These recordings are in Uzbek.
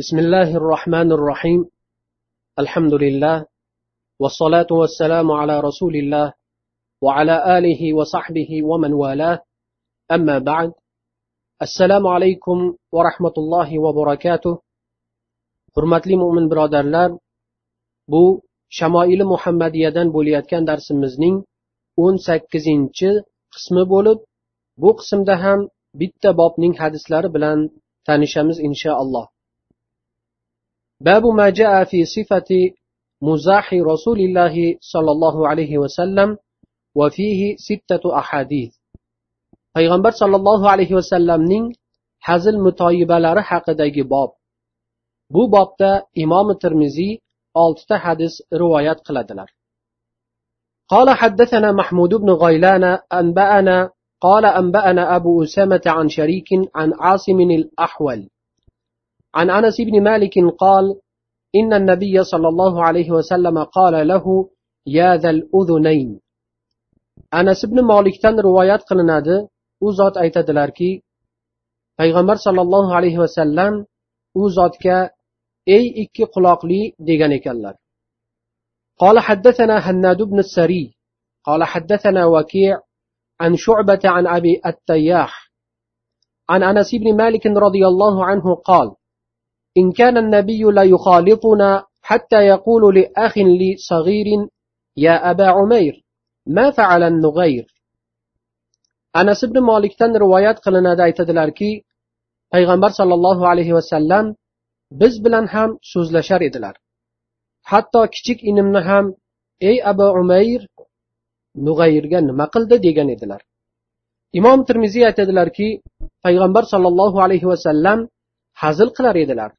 بسم الله الرحمن الرحيم الحمد لله والصلاة والسلام على رسول الله وعلى آله وصحبه ومن والاه أما بعد السلام عليكم ورحمة الله وبركاته hurmatli mo'min birodarlar bu shamoili muhammadiyadan bo'layotgan darsimizning o'n sakkizinchi qismi bo'lib bu qismda ham bitta bobning hadislari bilan tanishamiz inshaalloh باب ما جاء في صفة مزاح رسول الله صلى الله عليه وسلم وفيه ستة أحاديث. payg'ambar sollallohu alayhi vasallamning hazil mutoyibalari haqidagi bob bu bobda imom termiziy oltita hadis rivoyat qiladilar قال حدثنا محمود بن غيلان أنبأنا قال أنبأنا أبو أسامة عن شريك عن عاصم الأحول. عن أنس بن مالك قال إن النبي صلى الله عليه وسلم قال له يا ذا الأذنين أنس بن مالك تن روايات قلنادي u zot aytadilarki payg'ambar sollallohu alayhi vasallam u zotga ey ikki quloqli degan ekanlar قال حدثنا هناد بن السري قال حدثنا وكيع عن شعبة عن أبي التياح عن أنس بن مالك رضي الله عنه قال إن كان النبي لا يخالطنا حتى يقول لأخ لي صغير يا أبا عمير ما فعل النغير anas ibn molikdan rivoyat qilinadi aytadilarki payg'ambar sollallohu alayhi vasallam biz bilan ham so'zlashar edilar hatto kichik inimni ham ey abu umayr nug'ayrga nima qildi degan edilar imom termiziy aytadilarki payg'ambar sollallohu alayhi vasallam hazil qilar edilar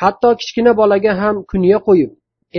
hatto kichkina bolaga ham kunya qo'yib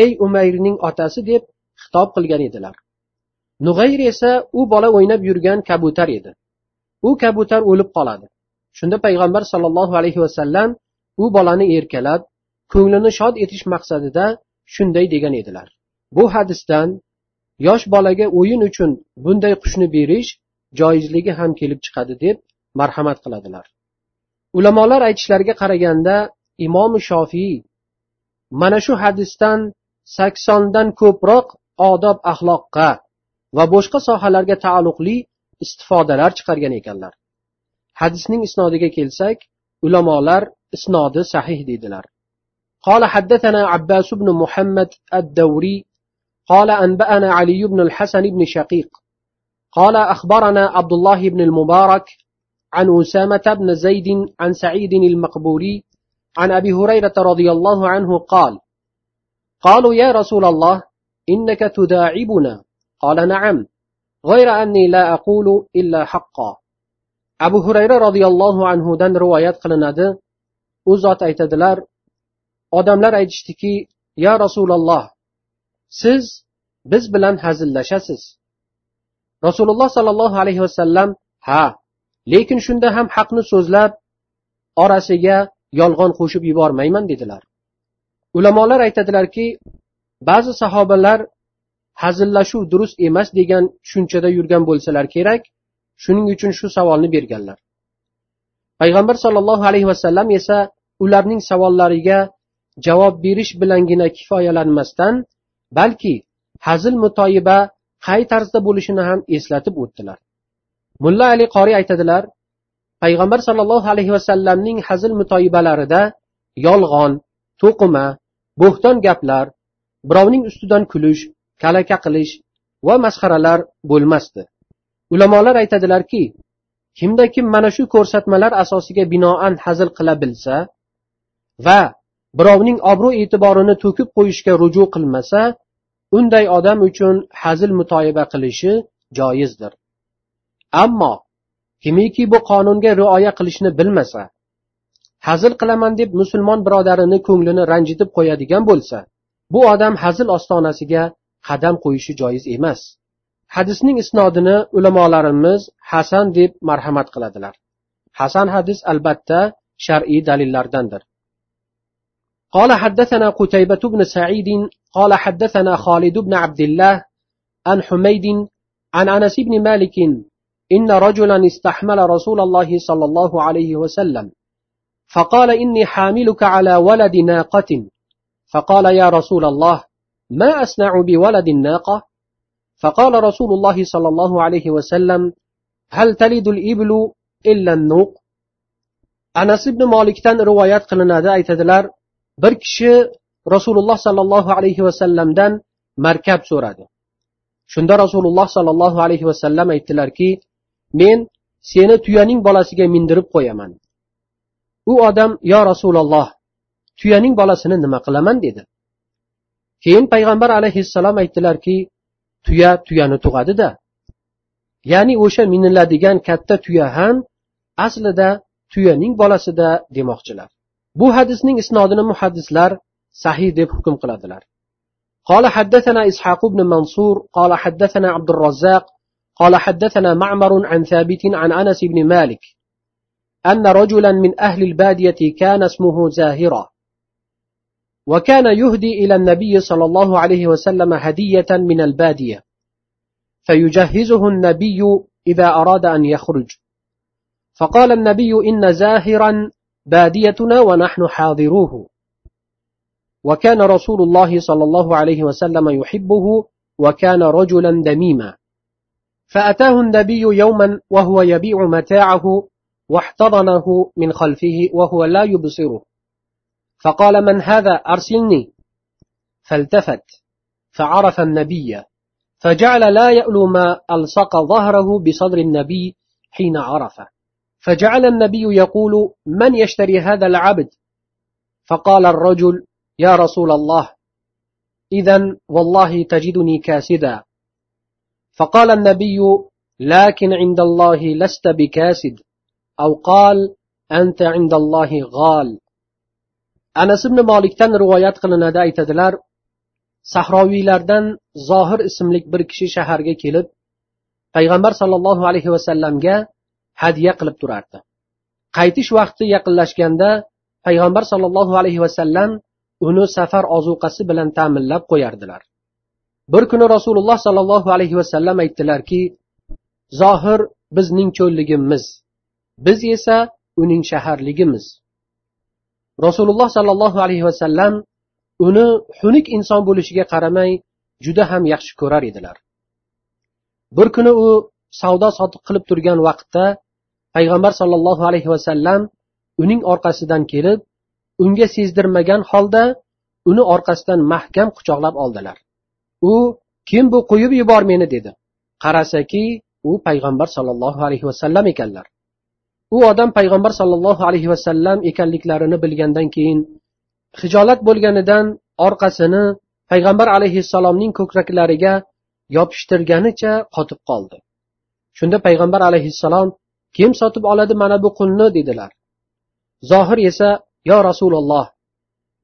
ey umayrning otasi deb xitob qilgan edilar. Nug'ayr esa u bola o'ynab yurgan kabutar edi. U kabutar o'lib qoladi. Shunda payg'ambar sollallohu alayhi vasallam u bolani erkalab ko'nglini shod etish maqsadida shunday degan edilar. Bu hadisdan yosh bolaga o'yin uchun bunday qushni berish joizligi ham kelib chiqadi deb marhamat qiladilar. Ulamolar aytishlariga qaraganda imom shofiy mana shu hadisdan saksondan ko'proq odob axloqqa va boshqa sohalarga taalluqli istifodalar chiqargan ekanlar hadisning isnodiga kelsak ulamolar isnodi sahih deydilar قال حدثنا عباس بن محمد الدوري قال أنبأنا علي بن الحسن بن شقيق قال أخبرنا عبد الله بن المبارك عن أسامة بن زيد عن سعيد المقبوري عن أبي هريرة رضي الله عنه قال قالوا يا رسول الله إنك تداعبنا قال نعم غير أني لا أقول إلا حقا abu hurayra roziyallohu anhudan rivoyat qilinadi u zot aytadilar odamlar aytishdiki yo rasululloh siz biz bilan hazillashasiz rasululloh sollallohu alayhi vasallam ha lekin shunda ham haqni so'zlab orasiga yolg'on qo'shib yubormayman dedilar. Ulamolar aytadilarki ba'zi sahobalar hazillashuv durust emas degan tushunchada yurgan bo'lsalar kerak shuning uchun shu savolni berganlar. Payg'ambar sollallohu alayhi vasallam esa ularning savollariga javob berish bilangina kifoyalanmasdan balki hazil mutoyiba qay tarzda bo'lishini ham eslatib o'tdilar. Mulla ali qoriy aytadilar payg'ambar sollallohu alayhi vasallamning hazil mutoyibalarida yolg'on to'qima bo'xton gaplar birovning ustidan kulish kalaka qilish va masxaralar bo'lmasdi. Ulamolar aytadilarki kimda kim mana shu ko'rsatmalar asosiga binoan hazil qila bilsa va birovning obro' e'tiborini to'kib qo'yishga ruju qilmasa unday odam uchun hazil mutoyiba qilishi joizdir. Ammo kimiki bu qonunga rioya qilishni bilmasa hazil qilaman deb musulmon birodarini ko'nglini ranjitib qo'yadigan bo'lsa bu odam hazil ostonasiga qadam qo'yishi joiz emas hadisning isnodini ulamolarimiz hasan deb marhamat qiladilar hasan hadis albatta shar'iy dalillardandir قال حدثنا قتيبة بن سعيد قال حدثنا خالد بن عبد الله عن حميد عن أنس بن مالك إن رجلا استحمل رسول الله صلى الله عليه وسلم. فقال إني حاملك على ولد ناقة. فقال يا رسول الله ما أصنع بولد الناقة؟ فقال رسول الله صلى الله عليه وسلم هل تلد الإبل إلا النوق؟ أنس بن مالك تن روايات قلنا دائت دلار بركش رسول الله صلى الله عليه وسلم دن مركب سورة شند رسول الله صلى الله عليه وسلم ايتلار كي men seni tuyaning bolasiga mindirib qo'yaman u odam yo rasululloh tuyaning bolasini nima qilaman dedi keyin payg'ambar alayhissalom aytdilarki tuya tuyani tug'adida ya'ni o'sha miniladigan katta tuya ham aslida tuyaning bolasida demoqchilar bu hadisning isnodini muhaddislar sahih deb hukm qiladilar قال حدثنا إسحاق بن منصور قال حدثنا عبد الرزاق قال حدثنا معمر عن ثابت عن أنس بن مالك أن رجلا من أهل البادية كان اسمه زاهرا وكان يهدي إلى النبي صلى الله عليه وسلم هدية من البادية فيجهزه النبي إذا أراد أن يخرج. فقال النبي إن زاهرا باديتنا ونحن حاضروه. وكان رسول الله صلى الله عليه وسلم يحبه وكان رجلا دميما. فأتاه النبي يوما وهو يبيع متاعه واحتضنه من خلفه وهو لا يبصره. فقال من هذا أرسلني؟ فالتفت فعرف النبي فجعل لا يألو ما ألصق ظهره بصدر النبي حين عرفه. فجعل النبي يقول من يشتري هذا العبد؟ فقال الرجل يا رسول الله إذا والله تجدني كاسدا. فقال النبي لكن عند الله لست بكاسد أو قال أنت عند الله غال anas ibn molikdan rivoyat qilinadi aytadilar sahroviylardan zohir ismli bir kishi shaharga kelib payg'ambar sollallohu alayhi vasallamga hadya qilib turardi qaytish vaqti yaqinlashganda payg'ambar sollallohu alayhi vasallam uni safar ozuqasi bilan ta'minlab qo'yardilar Bir kuni rasululloh sollallohu alayhi vasallam aytdilarki zohir bizning cho'lligimiz. Biz esa uning shaharligimiz. Rasululloh sollallohu alayhi vasallam uni xunuk inson bo'lishiga qaramay juda ham yaxshi ko'rar edilar. Bir kuni u savdo sotiq qilib turgan vaqtda payg'ambar sollallohu alayhi vasallam uning orqasidan kelib unga sezdirmagan holda uni orqasidan mahkam quchoqlab oldilar. U kim bu qo'yib yubor meni? dedi. Qarasaki u payg'ambar sollallohu alayhi vasallam ekanlar. U odam payg'ambar sollallohu alayhi vasallam ekanliklarini bilgandan keyin hijolat bo'lganidan orqasini payg'ambar alayhissalomning ko'kraklariga yopishtirganicha qotib qoldi. Shunda payg'ambar alayhissalom kim sotib oladi mana bu qulni? dedilar. Zohir esa yo rasululloh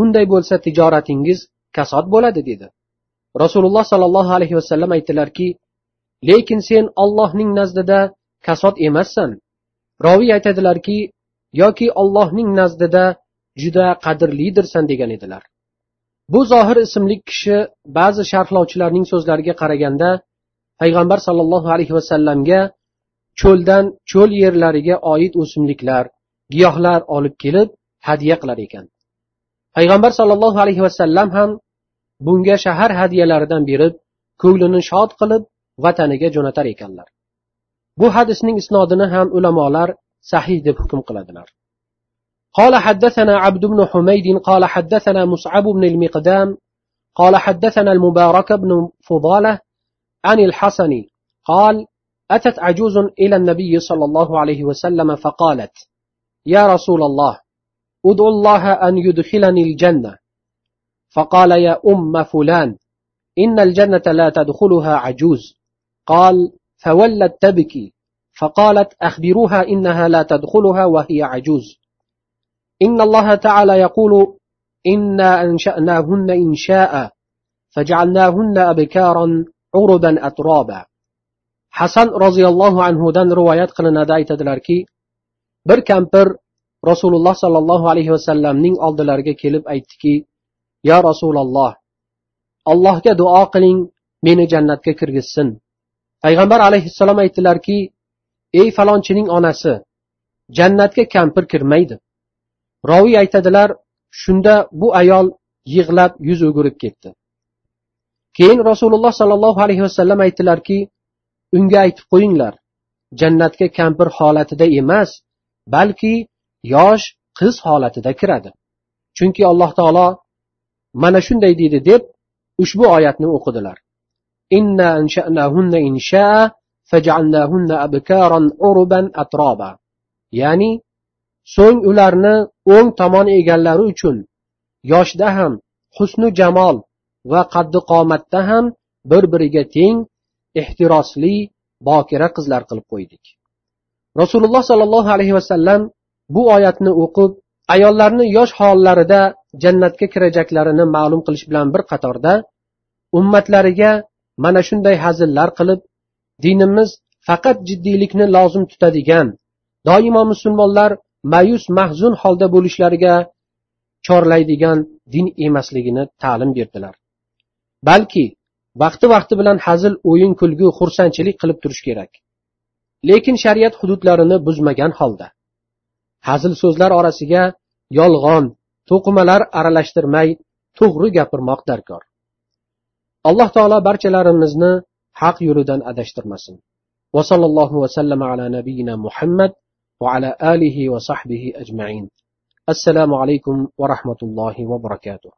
unday bo'lsa tijoratingiz kasod bo'ladi dedi. Rasululloh sollallohu alayhi vasallam aytdilarki lekin sen ollohning nazdida kasod emassan. Roviy aytadilarki yoki ollohning nazdida juda qadrlidirsan degan edilar. Bu zohir ismli kishi ba'zi sharhlovchilarning so'zlariga qaraganda payg'ambar sollallohu alayhi vasallamga cho'ldan cho'l yerlariga oid o'simliklar giyohlar olib kelib hadya qilar ekan. Payg'ambar sollallohu alayhi vasallam ham bunga shahar hadyalaridan berib ko'nglini shod qilib vataniga jo'natar ekanlar bu hadisning isnodini ham ulamolar sahih deb hukm qiladilar قال حدثنا عبد بن حميد قال حدثنا مصعب بن المقدام قال حدثنا المبارك بن فضالة عن الحسن قال أتت عجوز إلى النبي صلى الله عليه وسلم فقالت يا رسول الله ادعو الله أن يدخلني الجنة فقال يا أم فلان إن الجنة لا تدخلها عجوز. قال فولت تبكي. فقالت أخبروها إنها لا تدخلها وهي عجوز. إن الله تعالى يقول إنا أنشأناهن إنشاء فجعلناهن أبكارا عربا أترابا. hasan roziyallohu anhudan rivoyat qilinadi aytadilarki bir kampir rasululloh sollallohu alayhi vasallamning oldilariga kelib aytdiki yo rasululloh allohga duo qiling meni jannatga kirgizsin. Payg'ambar alayhissalom aytdilarki ey falonchining onasi jannatga kampir kirmaydi. Roviy aytadilar shunda bu ayol yig'lab yuz o'girib ketdi. Keyin rasululloh sollallohu alayhi vasallam aytdilarki unga aytib qo'yinglar jannatga kampir holatida emas balki yosh qiz holatida kiradi. Chunki alloh taolo mana shunday deydi deb ushbu oyatni o'qidilar. Inna ansha'nahunna insha faj'alnahunna abkaran urban atroba ya'ni so'ng ularni o'ng tomon egallari uchun yoshda ham husnu jamol va qaddi qomatda ham bir biriga teng ehtirosli bokira qizlar qilib qo'ydik. Rasululloh sollallohu alayhi vasallam bu oyatni o'qib ayollarni yosh hollarida jannatga kirajaklarini ma'lum qilish bilan bir qatorda ummatlariga mana shunday hazillar qilib dinimiz faqat jiddiylikni lozim tutadigan doimo musulmonlar ma'yus mahzun holda bo'lishlariga chorlaydigan din emasligini ta'lim berdilar. Balki vaqti vaqti bilan hazil o'yin kulgu xursandchilik qilib turish kerak. Lekin shariat hududlarini buzmagan holda hazil so'zlar orasiga yolg'on to'qimalar aralashtirmay to'g'ri gapirmoq darkor alloh taolo barchalarimizni haq yo'lidan adashtirmasin وصلى الله وسلم على نبينا محمد وعلى آله وصحبه أجمعين السلام عليكم ورحمة الله وبركاته